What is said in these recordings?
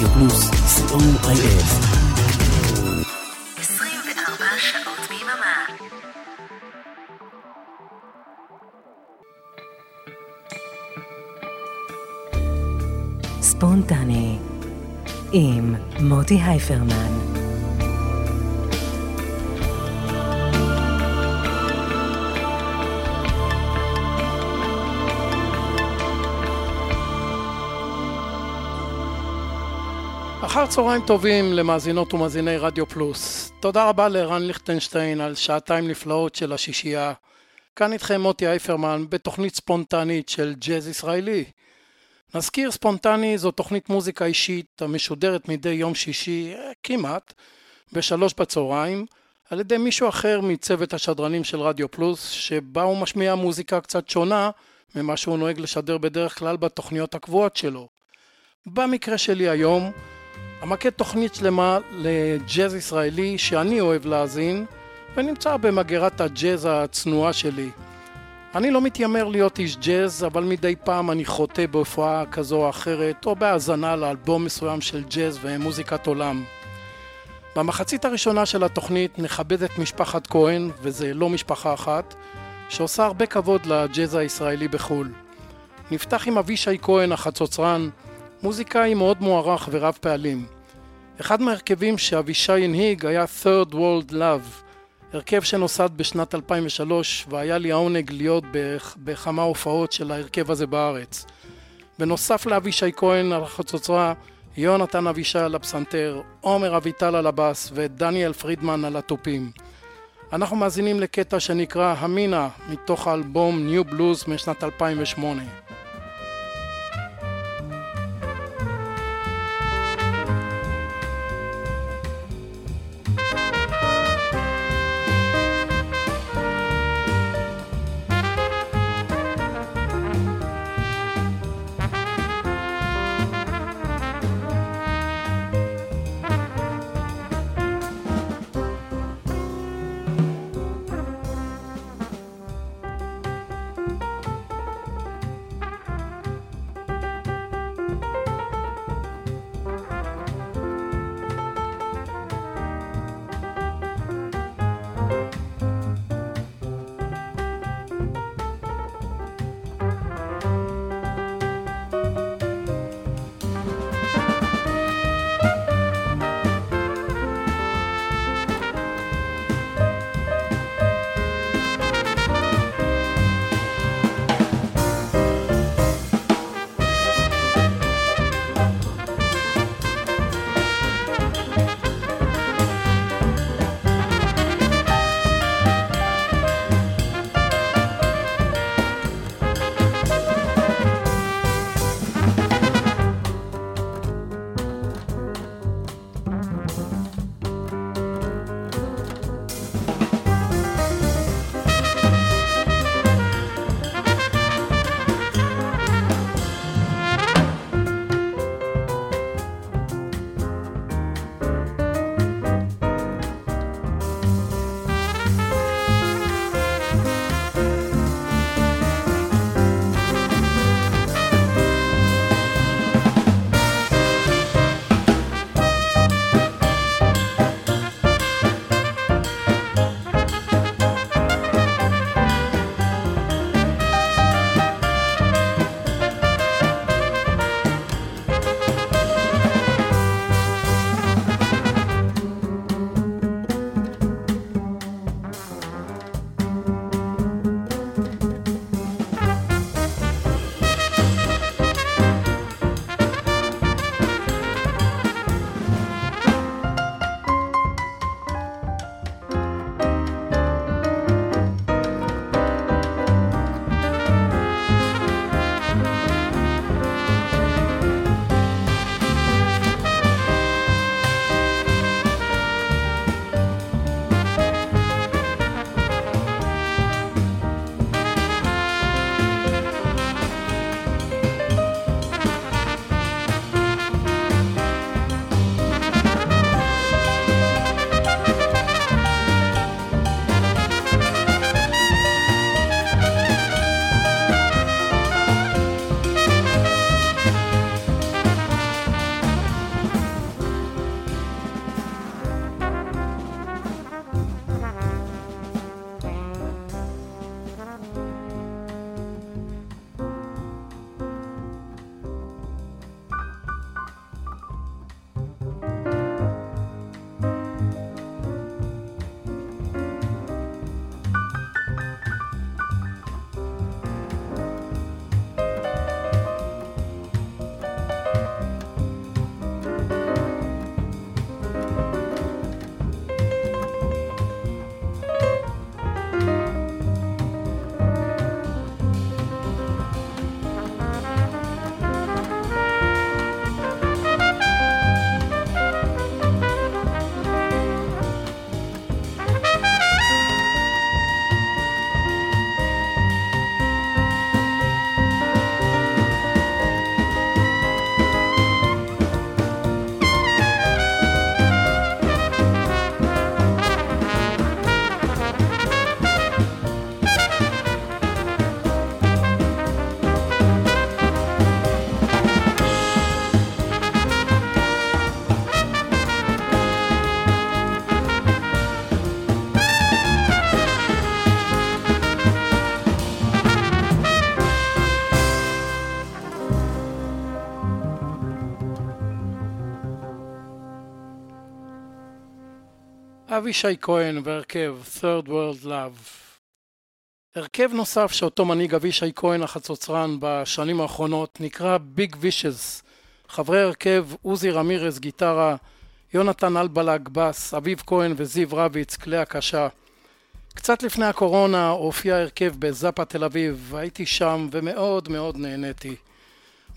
רדיו פלוס, co.il. 24 שעות ביממה. ספונטני עם מוטי הייפרמן אחר צהריים טובים למאזינות ומאזיני רדיו פלוס. תודה רבה לרן ליכטנשטיין על שעתיים נפלאות של השישייה. כאן איתכם מוטי אייפרמן בתוכנית ספונטנית של ג'אז ישראלי. נזכיר ספונטני זו תוכנית מוזיקה אישית המשודרת מדי יום שישי כמעט בשלוש בצהריים על ידי מישהו אחר מצוות השדרנים של רדיו פלוס שבה הוא משמיע מוזיקה קצת שונה ממה שהוא נוהג לשדר בדרך כלל בתוכניות הקבועות שלו. במקרה שלי היום המקד תוכנית שלמה לג'אז ישראלי שאני אוהב להאזין ונמצא במגרת הג'אז הצנועה שלי. אני לא מתיימר להיות איש ג'אז, אבל מדי פעם אני חוטא בהופעה כזו או אחרת, או בהאזנה לאלבום מסוים של ג'אז ומוזיקת עולם. במחצית הראשונה של התוכנית נכבד את משפחת כהן, וזה לא משפחה אחת, שעושה הרבה כבוד לג'אז הישראלי בחו"ל. נפתח עם אבישי כהן החצוצרן, מוזיקאי מאוד מוערך ורב פעלים. אחד מהרכבים שאבישי הנהיג היה Third World Love, הרכב שנוסד בשנת 2003 והיה לי העונג להיות בכמה הופעות של ההרכב הזה בארץ. בנוסף לאבישי כהן על החצוצרה, יונתן אבישי על הפסנתר, עומר אביטל על הבאס ודניאל פרידמן על התופים. אנחנו מאזינים לקטע שנקרא המינה מתוך האלבום New Blues משנת 2008. אבישי כהן והרכב Third World Love. הרכב נוסף שאותו מנהיג אבישי כהן החצוצרן בשנים האחרונות נקרא Big Wishes. חברי הרכב עוזי רמירס גיטרה, יונתן אלבלג בס, אביב כהן וזיו רביץ כלי הקשה. קצת לפני הקורונה הופיע הרכב בזאפה תל אביב, הייתי שם ומאוד מאוד נהניתי.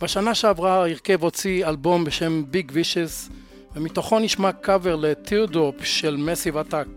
בשנה שעברה ההרכב הוציא אלבום בשם Big Wishes ומתוכו נשמע קאבר לטירדופ של מסיב עתק.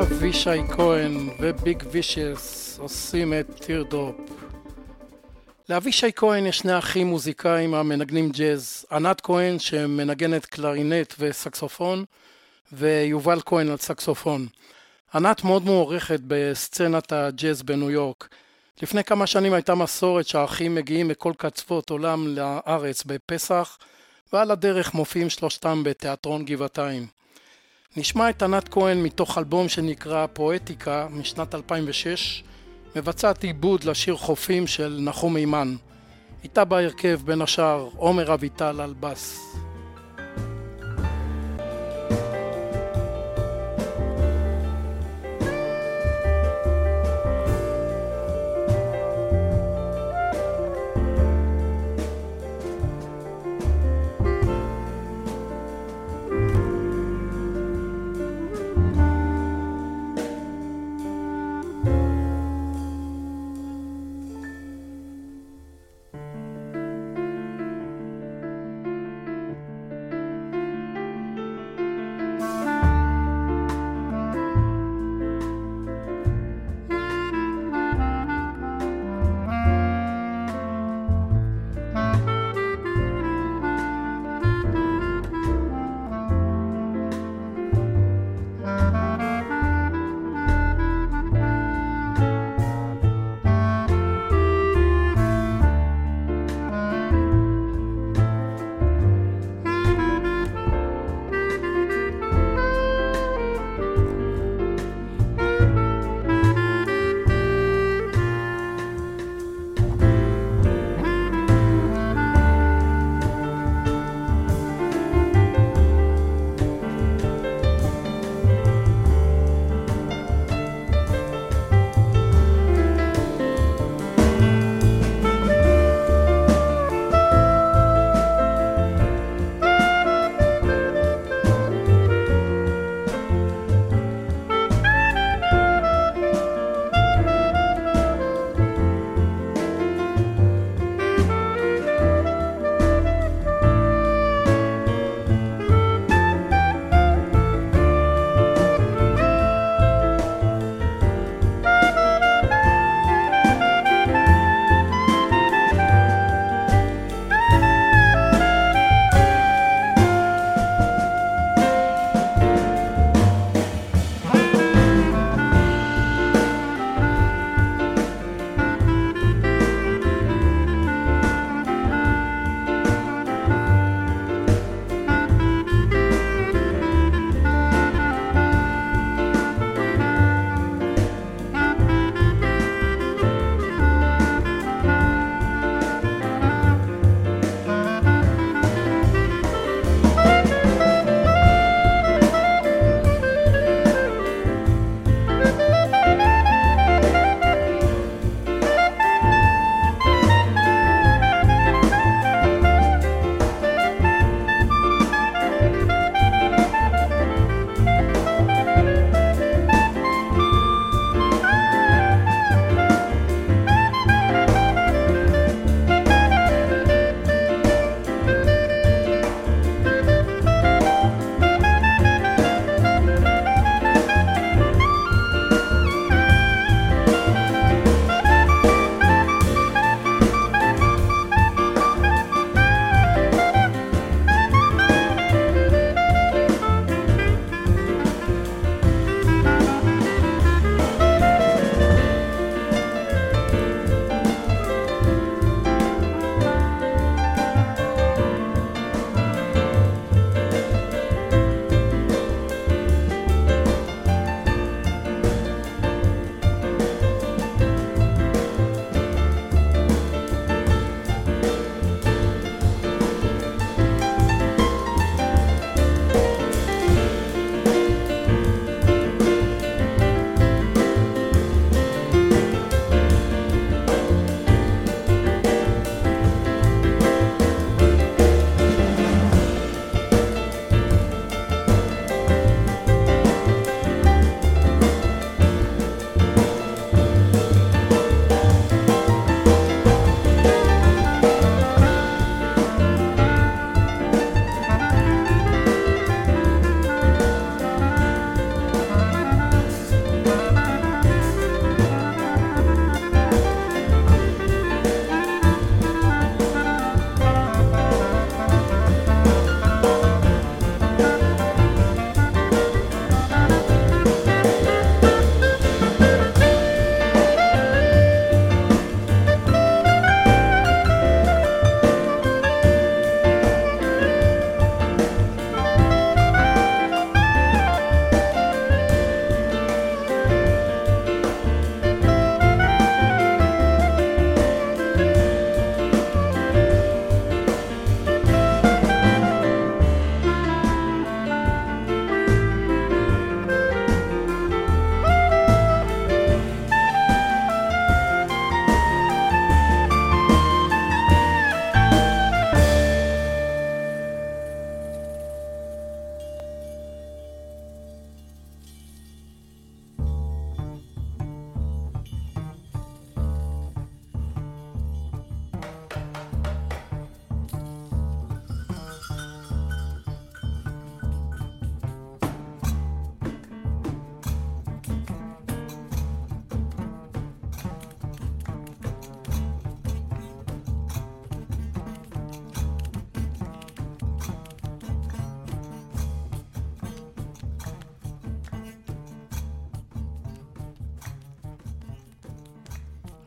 אבישי כהן וביג וישס עושים את טירדופ. לאבישי כהן יש שני אחים מוזיקאים המנגנים ג'אז, ענת כהן שמנגנת קלרינט וסקסופון ויובל כהן על סקסופון. ענת מאוד מוערכת בסצנת הג'אז בניו יורק. לפני כמה שנים הייתה מסורת שהאחים מגיעים מכל קצוות עולם לארץ בפסח ועל הדרך מופיעים שלושתם בתיאטרון גבעתיים. נשמע את ענת כהן מתוך אלבום שנקרא פואטיקה משנת 2006, מבצעת עיבוד לשיר חופים של נחום אימן. איתה בהרכב בין השאר עומר אביטל על בס.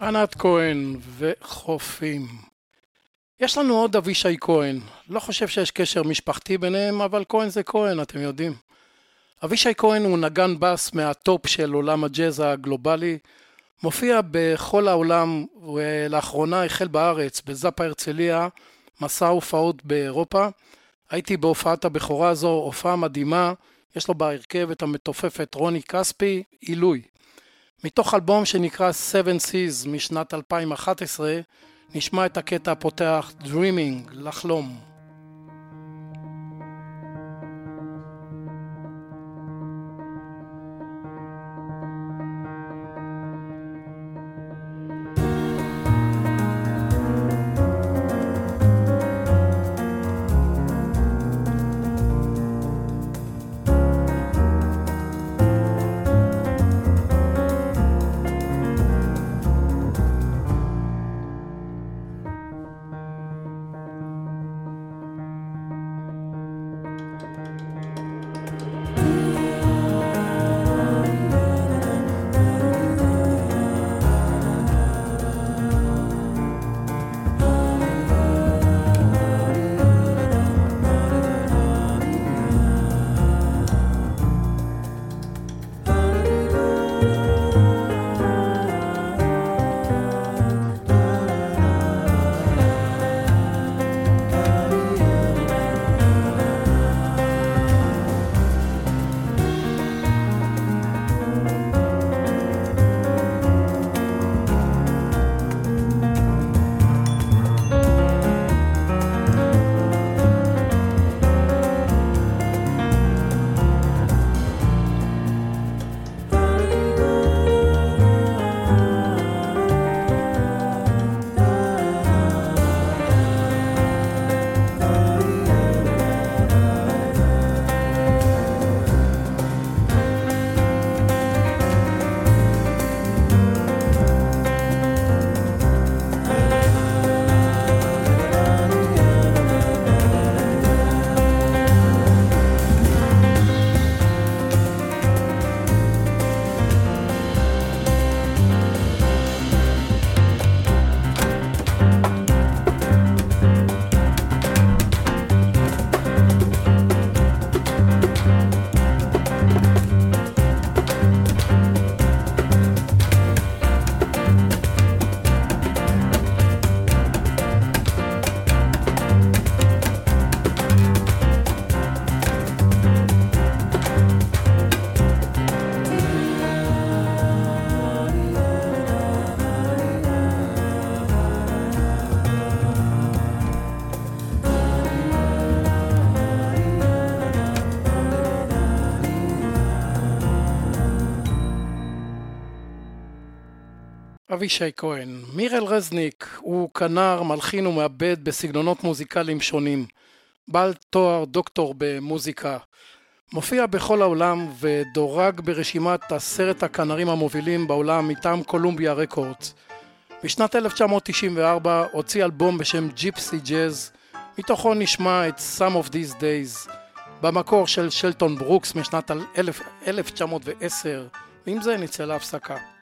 ענת כהן וחופים. יש לנו עוד אבישי כהן. לא חושב שיש קשר משפחתי ביניהם, אבל כהן זה כהן, אתם יודעים. אבישי כהן הוא נגן בס מהטופ של עולם הג'אז הגלובלי. מופיע בכל העולם, ולאחרונה החל בארץ, בזאפה הרצליה, מסע הופעות באירופה. הייתי בהופעת הבכורה הזו, הופעה מדהימה. יש לו בהרכב את המתופפת רוני כספי, עילוי. מתוך אלבום שנקרא Seven Seas משנת 2011, נשמע את הקטע הפותח Dreaming, לחלום. אבישי כהן. מירל רזניק הוא כנר, מלחין ומעבד בסגנונות מוזיקליים שונים. בעל תואר דוקטור במוזיקה. מופיע בכל העולם ודורג ברשימת עשרת הכנרים המובילים בעולם מטעם קולומביה רקורדס. בשנת 1994 הוציא אלבום בשם ג'יפסי ג'אז, מתוכו נשמע את Some of These Days, במקור של שלטון ברוקס משנת 1910, ועם זה נצא להפסקה.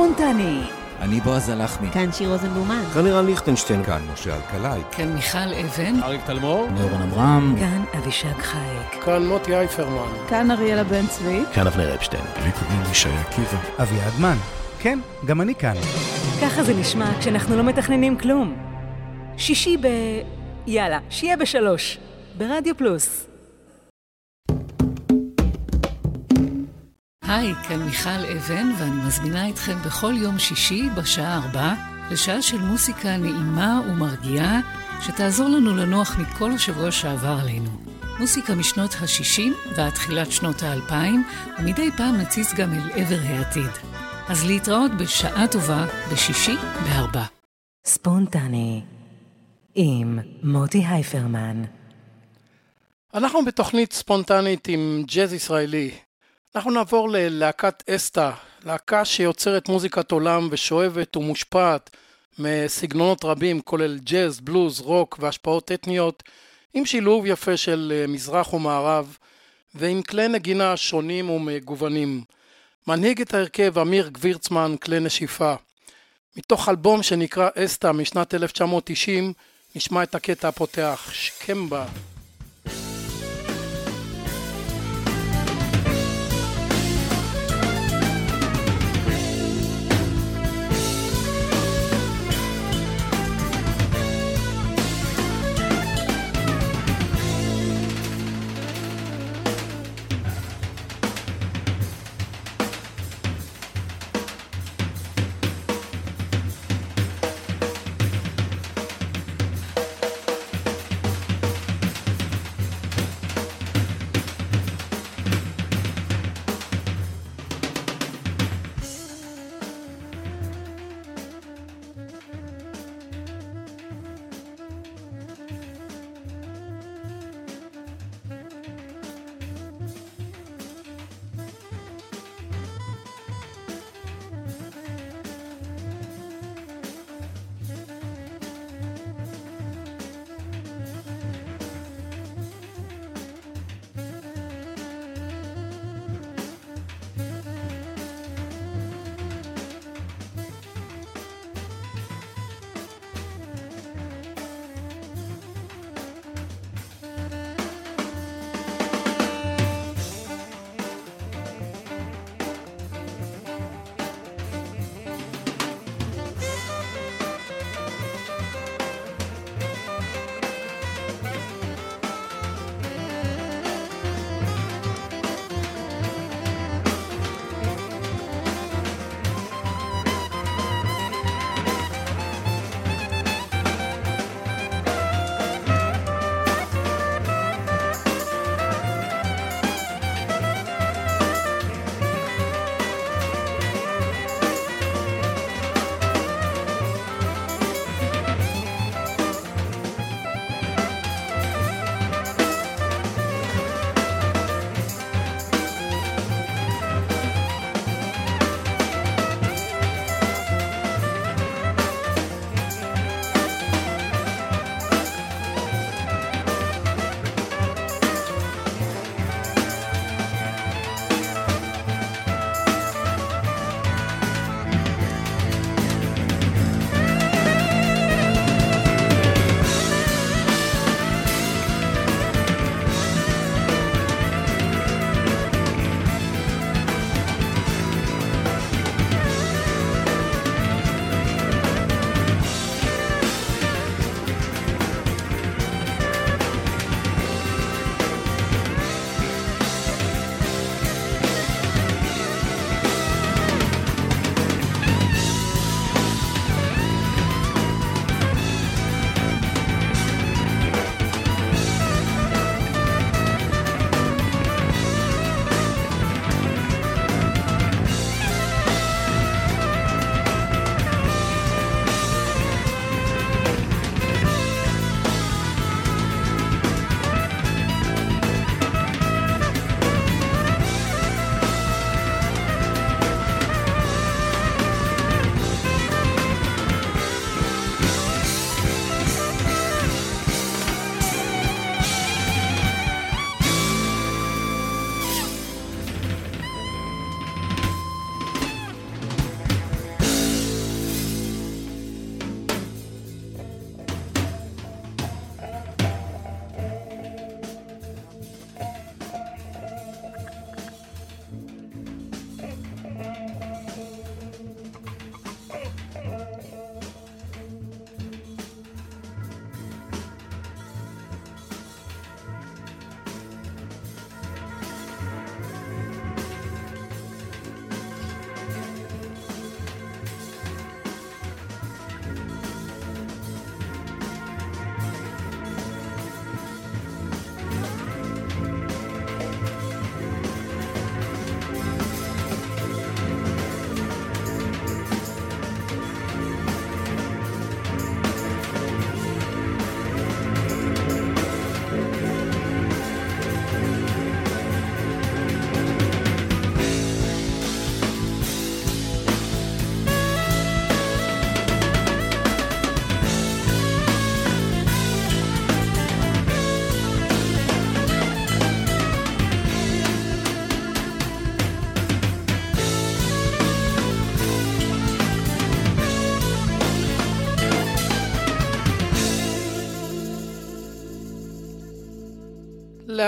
ספונטני. אני בועז הלחמי. כאן שיר רוזנבלומן. כאן לירן ליכטנשטיין. כאן משה אלקלעי. כאן מיכל אבן. אריק תלמור. נורן אברהם. כאן אבישג חייק. כאן מוטי אייפרמן. כאן אריאלה בן צבי. כאן אבנר אפשטיין. לי קוראים ישי עקיבא. אביעד מן. כן, גם אני כאן. ככה זה נשמע כשאנחנו לא מתכננים כלום. שישי ב... יאללה, שיהיה בשלוש. ברדיו פלוס. היי, כאן מיכל אבן, ואני מזמינה אתכם בכל יום שישי בשעה ארבע לשעה של מוסיקה נעימה ומרגיעה, שתעזור לנו לנוח מכל השבוע שעבר עלינו. מוסיקה משנות ה-60 ועד תחילת שנות ה-2000, ומדי פעם נציץ גם אל עבר העתיד. אז להתראות בשעה טובה בשישי בארבע. ספונטני. עם מוטי הייפרמן. אנחנו בתוכנית ספונטנית עם ג'אז ישראלי. אנחנו נעבור ללהקת אסתא, להקה שיוצרת מוזיקת עולם ושואבת ומושפעת מסגנונות רבים, כולל ג'אז, בלוז, רוק והשפעות אתניות, עם שילוב יפה של מזרח ומערב, ועם כלי נגינה שונים ומגוונים. מנהיג את ההרכב אמיר גבירצמן, כלי נשיפה. מתוך אלבום שנקרא אסתא משנת 1990, נשמע את הקטע הפותח, שקמבה.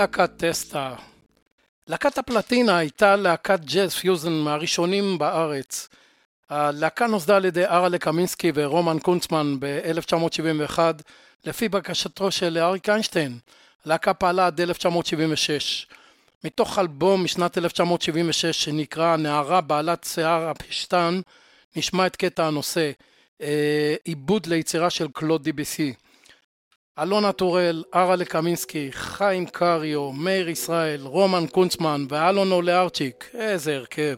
להקת טסטה. להקת הפלטינה הייתה להקת ג'אז פיוזן מהראשונים בארץ. הלהקה נוסדה על ידי אראלה קמינסקי ורומן קונצמן ב-1971 לפי בקשתו של אריק איינשטיין. הלהקה פעלה עד 1976. מתוך אלבום משנת 1976 שנקרא נערה בעלת שיער הפשטן נשמע את קטע הנושא אה, עיבוד ליצירה של קלוד דיביסי. אלונה טורל, ארה קמינסקי, חיים קריו, מאיר ישראל, רומן קונצמן ואלון עולה ארצ'יק, איזה הרכב.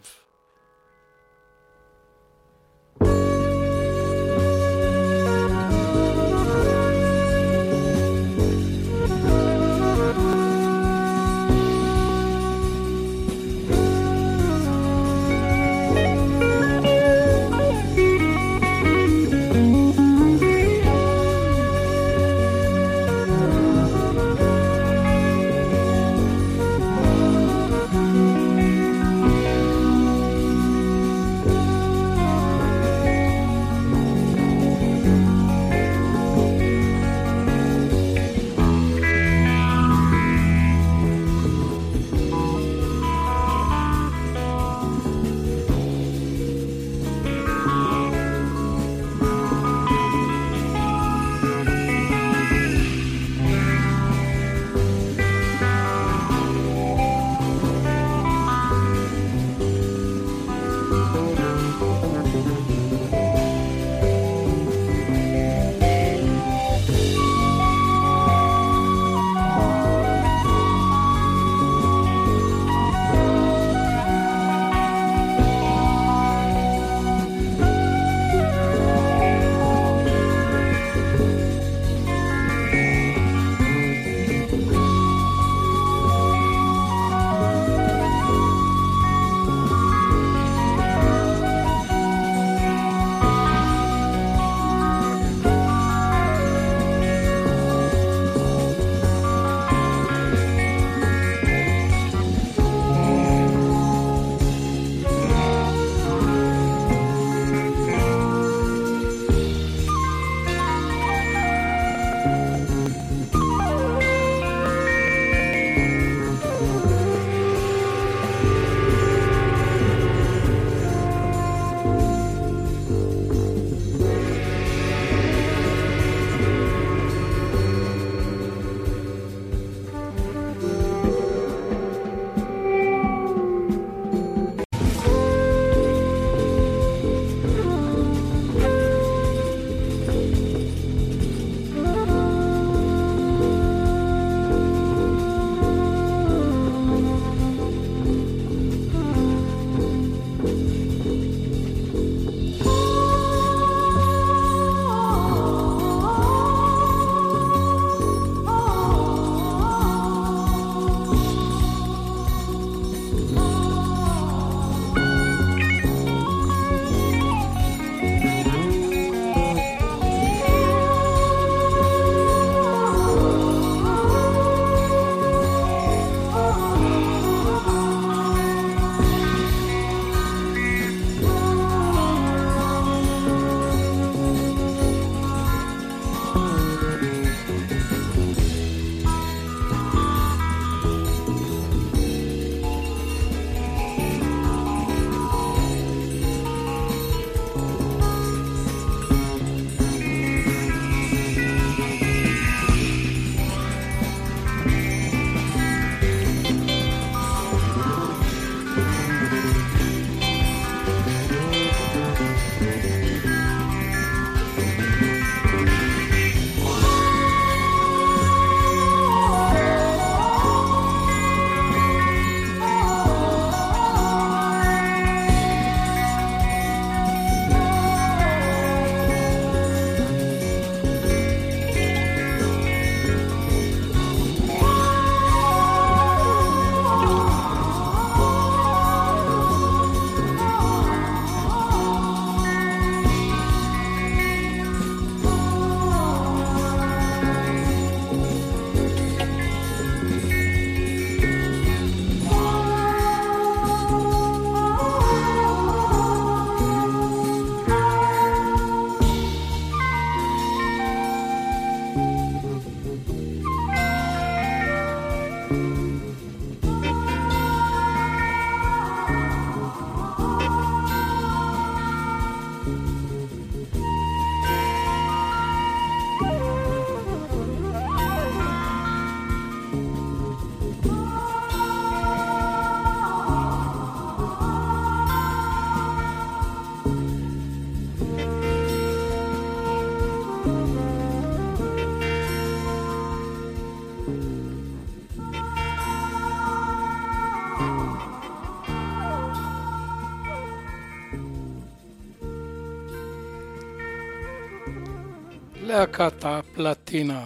להקת הפלטינה.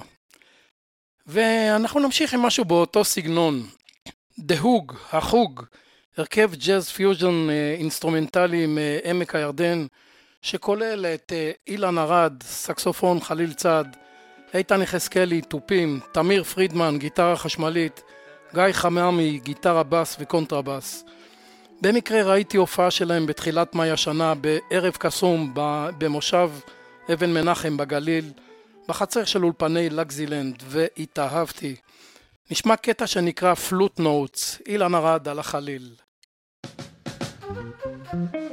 ואנחנו נמשיך עם משהו באותו סגנון. HOOG, החוג, הרכב ג'אז פיוז'ן אה, אינסטרומנטלי מעמק הירדן, שכולל את אה, אילן ארד, סקסופון חליל צד, איתן יחזקאלי, תופים, תמיר פרידמן, גיטרה חשמלית, גיא חממי, גיטרה בס וקונטרבס. במקרה ראיתי הופעה שלהם בתחילת מאי השנה בערב קסום במושב אבן מנחם בגליל, בחצר של אולפני לגזילנד, והתאהבתי. נשמע קטע שנקרא פלוט נוטס, אילן ארד על החליל. thank you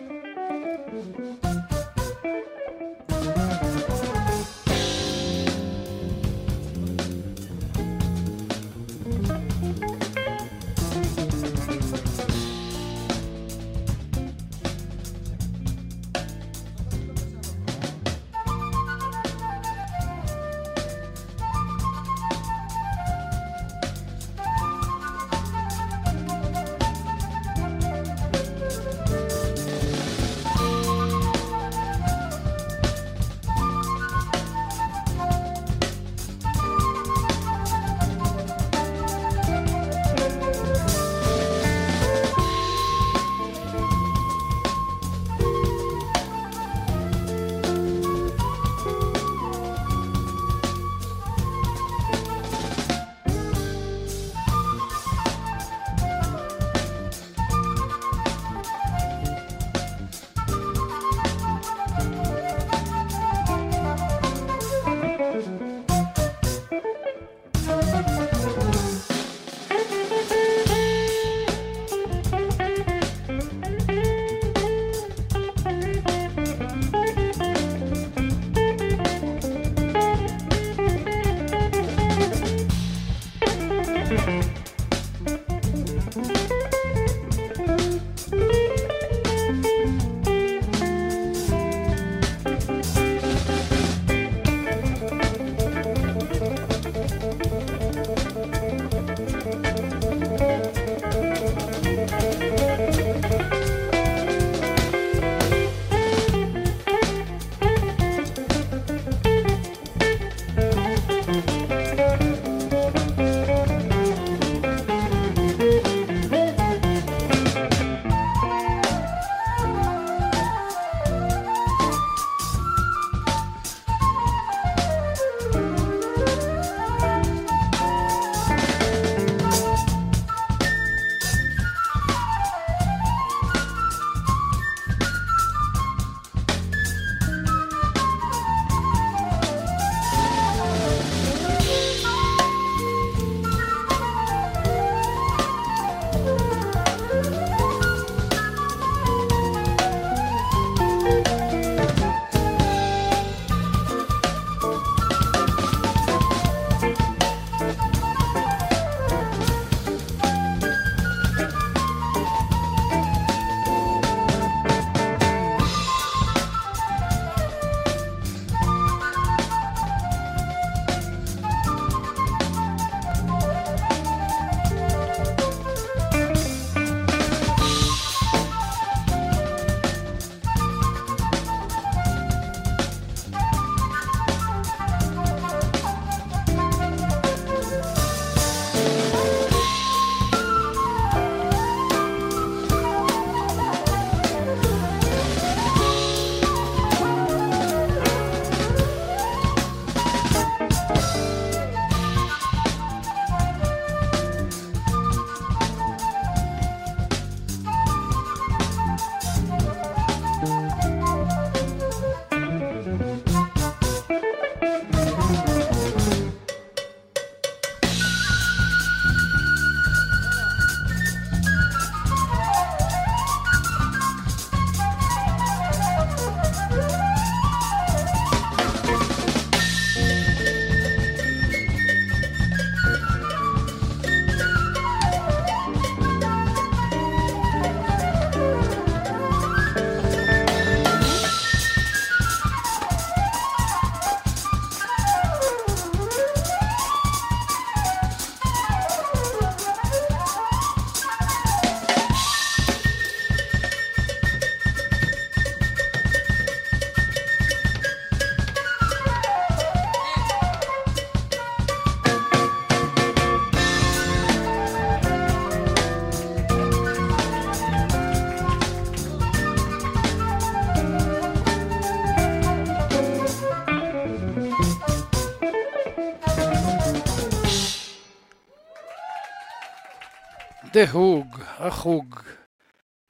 דה הוג, החוג.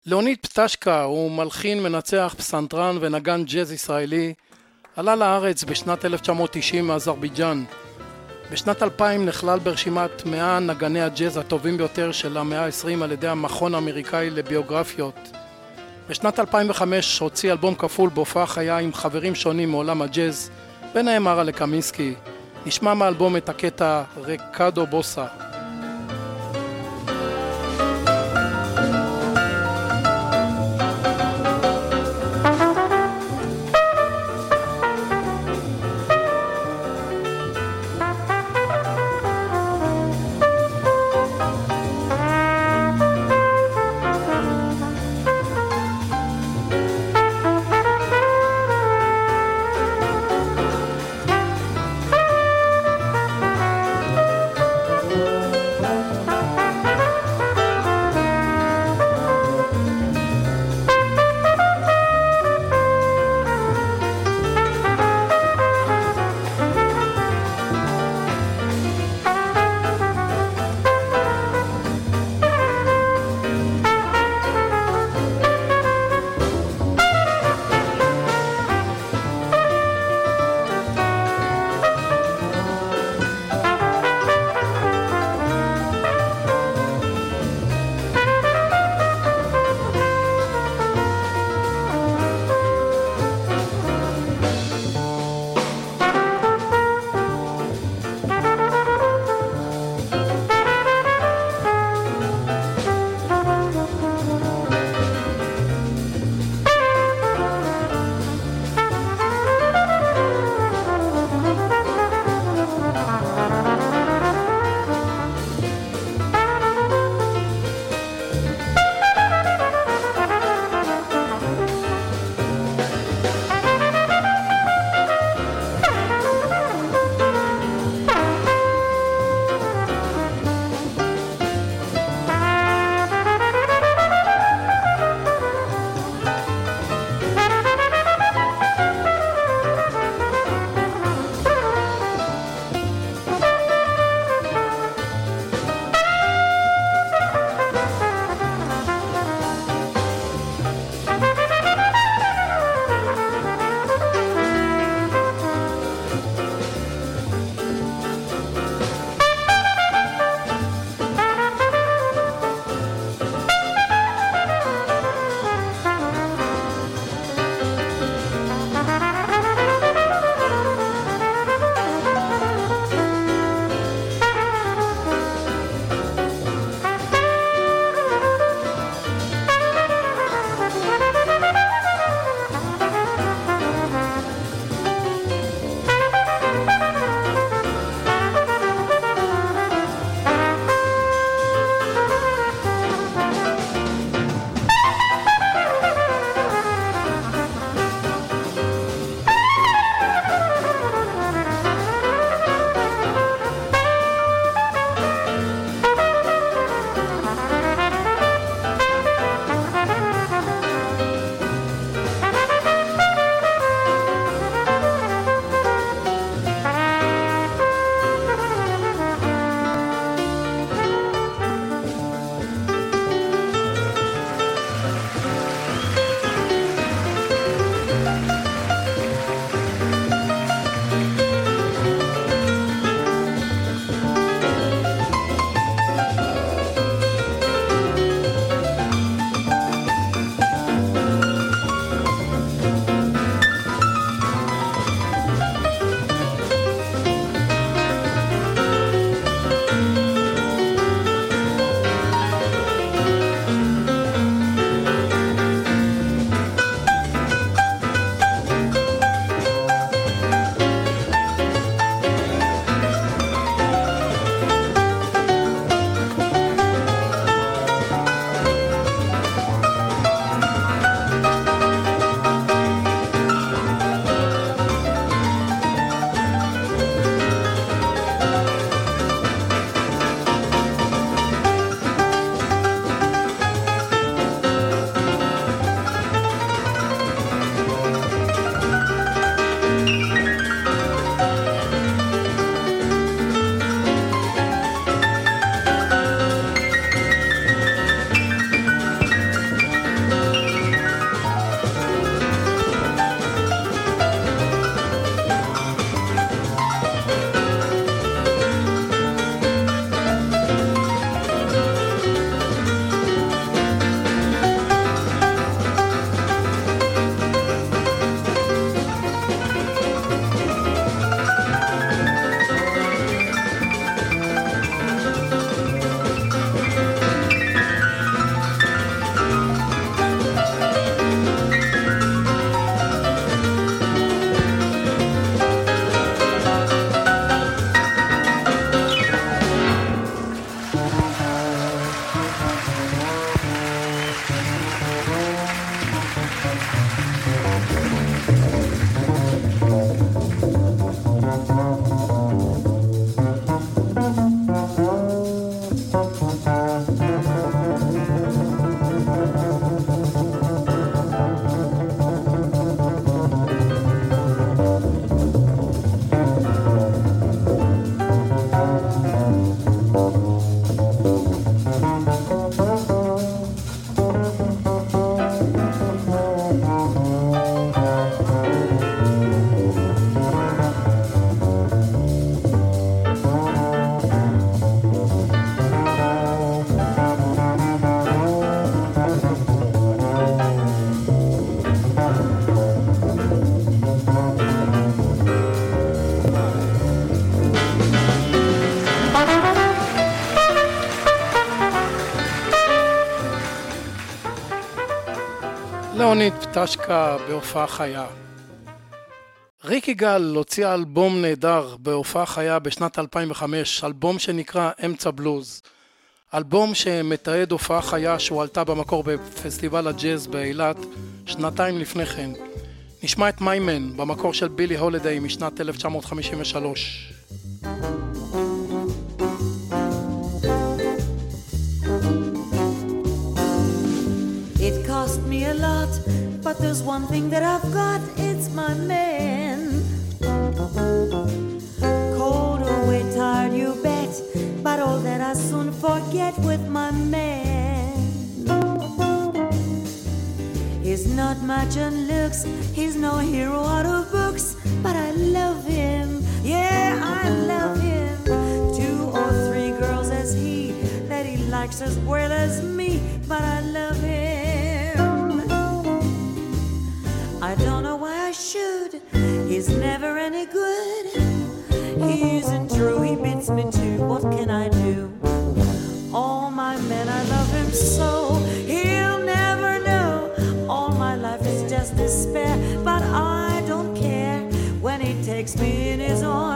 ליאוניד פטשקה הוא מלחין, מנצח, פסנתרן ונגן ג'אז ישראלי. עלה לארץ בשנת 1990 מאזרבייג'אן. בשנת 2000 נכלל ברשימת 100 נגני הג'אז הטובים ביותר של המאה ה-20 על ידי המכון האמריקאי לביוגרפיות. בשנת 2005 הוציא אלבום כפול בהופעה חיה עם חברים שונים מעולם הג'אז, ביניהם ארה לקמינסקי. נשמע מהאלבום את הקטע רקדו בוסה. ליאוניד פטשקה בהופעה חיה. ריק יגאל הוציא אלבום נהדר בהופעה חיה בשנת 2005, אלבום שנקרא אמצע בלוז. אלבום שמתעד הופעה חיה שהועלתה במקור בפסטיבל הג'אז באילת שנתיים לפני כן. נשמע את מיימן במקור של בילי הולדיי משנת 1953. Lot, but there's one thing that I've got, it's my man. Cold away, tired, you bet, but all that I soon forget with my man. He's not much on looks, he's no hero out of books, but I love him, yeah, I love him. Two or three girls as he, that he likes as well as me, but I love him. He's never any good. He isn't true, he beats me too. What can I do? All my men, I love him so. He'll never know. All my life is just despair, but I don't care. When he takes me in his arms,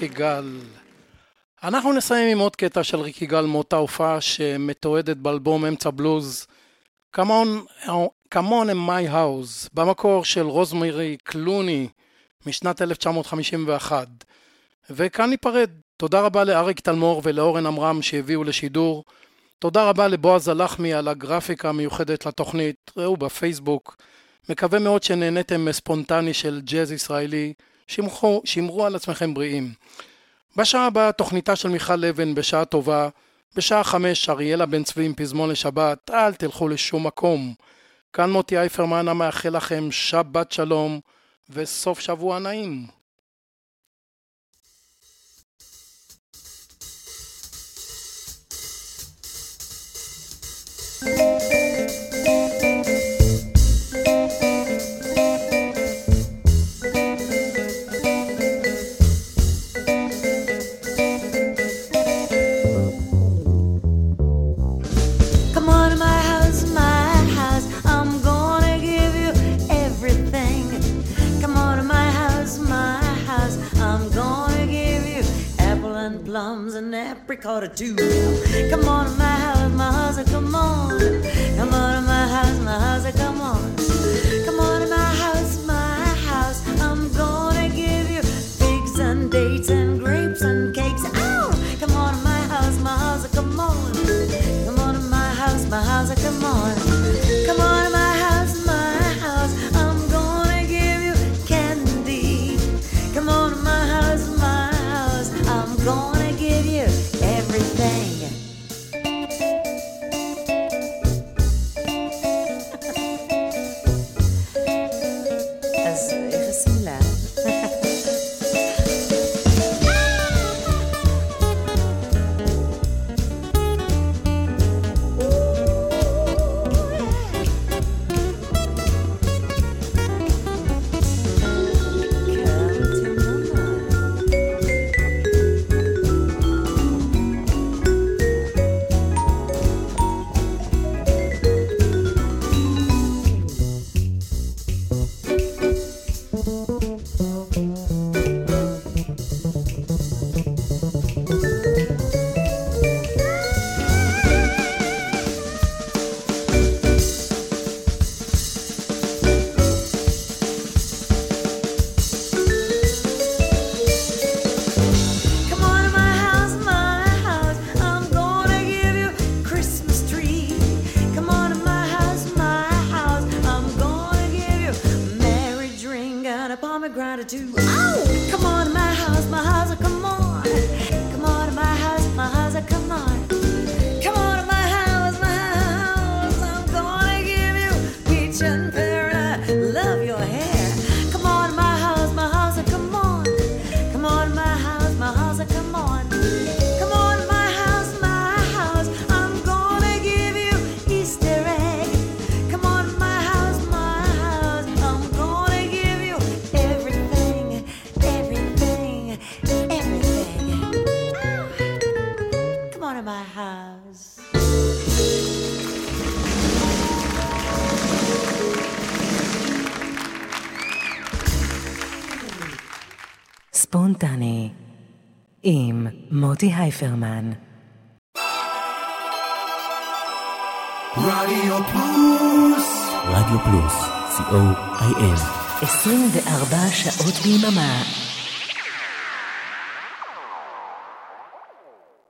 ריק יגאל. אנחנו נסיים עם עוד קטע של ריק יגאל מאותה הופעה שמתועדת באלבום אמצע בלוז. Come on in my house, במקור של רוזמרי קלוני משנת 1951. וכאן ניפרד. תודה רבה לאריק תלמור ולאורן עמרם שהביאו לשידור. תודה רבה לבועז הלחמי על הגרפיקה המיוחדת לתוכנית, ראו בפייסבוק. מקווה מאוד שנהניתם מספונטני של ג'אז ישראלי, שמחו, שמרו על עצמכם בריאים. בשעה הבאה תוכניתה של מיכל אבן בשעה טובה, בשעה חמש אריאלה בן צבי עם פזמון לשבת, אל תלכו לשום מקום. כאן מוטי אייפרמן המאחל לכם שבת שלום וסוף שבוע נעים. And apricot or two. Come on to my house, my house. Come on. Come on to my house, my house. Come on. מוטי הייפרמן. רדיו פלוס, רדיו פלוס, co.il 24 שעות ביממה